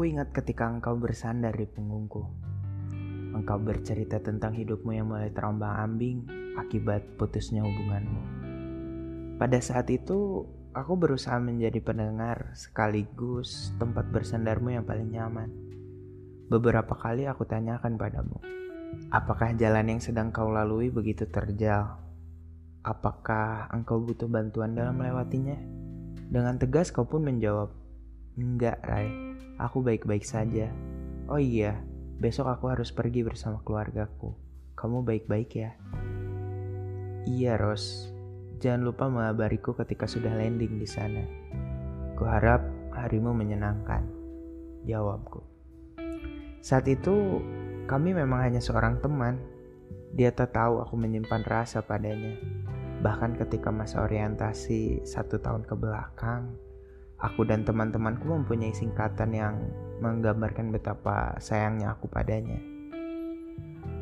Aku ingat ketika engkau bersandar di punggungku. Engkau bercerita tentang hidupmu yang mulai terombang-ambing akibat putusnya hubunganmu. Pada saat itu, aku berusaha menjadi pendengar sekaligus tempat bersandarmu yang paling nyaman. Beberapa kali aku tanyakan padamu, apakah jalan yang sedang kau lalui begitu terjal? Apakah engkau butuh bantuan dalam melewatinya? Dengan tegas kau pun menjawab, enggak Rai, aku baik-baik saja. Oh iya, besok aku harus pergi bersama keluargaku. Kamu baik-baik ya? Iya Ros, jangan lupa mengabariku ketika sudah landing di sana. Kuharap harimu menyenangkan. Jawabku. Saat itu kami memang hanya seorang teman. Dia tak tahu aku menyimpan rasa padanya. Bahkan ketika masa orientasi satu tahun ke belakang, aku dan teman-temanku mempunyai singkatan yang menggambarkan betapa sayangnya aku padanya.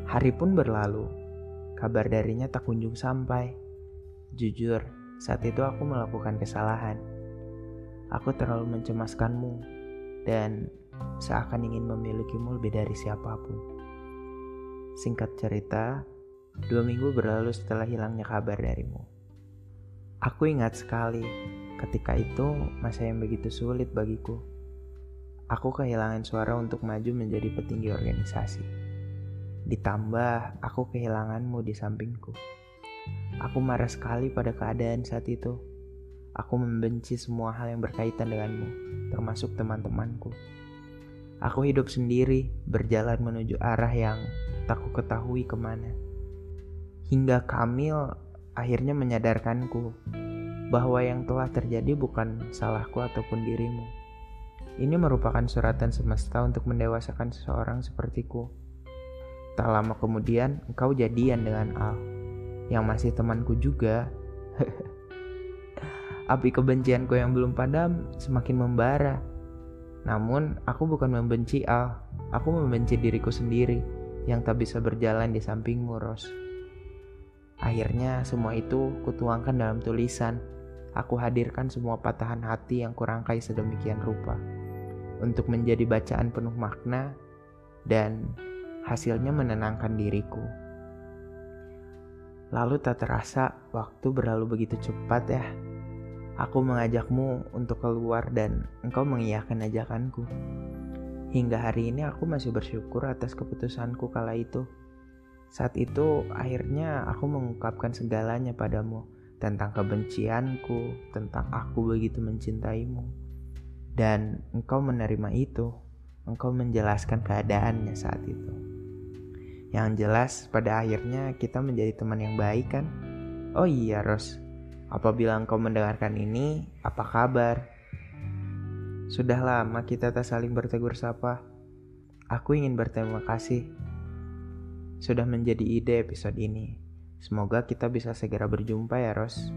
Hari pun berlalu, kabar darinya tak kunjung sampai. Jujur, saat itu aku melakukan kesalahan. Aku terlalu mencemaskanmu dan seakan ingin memilikimu lebih dari siapa pun. Singkat cerita, dua minggu berlalu setelah hilangnya kabar darimu. Aku ingat sekali ketika itu masa yang begitu sulit bagiku. Aku kehilangan suara untuk maju menjadi petinggi organisasi. Ditambah aku kehilanganmu di sampingku. Aku marah sekali pada keadaan saat itu. Aku membenci semua hal yang berkaitan denganmu, termasuk teman-temanku. Aku hidup sendiri, berjalan menuju arah yang tak ku ketahui ke mana. Hingga Kamil akhirnya menyadarkanku bahwa yang telah terjadi bukan salahku ataupun dirimu. Ini merupakan suratan semesta untuk mendewasakan seseorang sepertiku. Tak lama kemudian, engkau jadian dengan Al, yang masih temanku juga. Api kebencianku yang belum padam semakin membara namun, aku bukan membenci Al, aku membenci diriku sendiri yang tak bisa berjalan di sampingmu, Ros. Akhirnya, semua itu kutuangkan dalam tulisan. Aku hadirkan semua patahan hati yang kurangkai sedemikian rupa untuk menjadi bacaan penuh makna dan hasilnya menenangkan diriku. Lalu tak terasa waktu berlalu begitu cepat ya. Aku mengajakmu untuk keluar dan engkau mengiyakan ajakanku. Hingga hari ini aku masih bersyukur atas keputusanku kala itu. Saat itu akhirnya aku mengungkapkan segalanya padamu tentang kebencianku, tentang aku begitu mencintaimu. Dan engkau menerima itu, engkau menjelaskan keadaannya saat itu. Yang jelas pada akhirnya kita menjadi teman yang baik kan? Oh iya Ros, Apabila engkau mendengarkan ini, apa kabar? Sudah lama kita tak saling bertegur sapa. Aku ingin berterima kasih sudah menjadi ide episode ini. Semoga kita bisa segera berjumpa ya, Ros.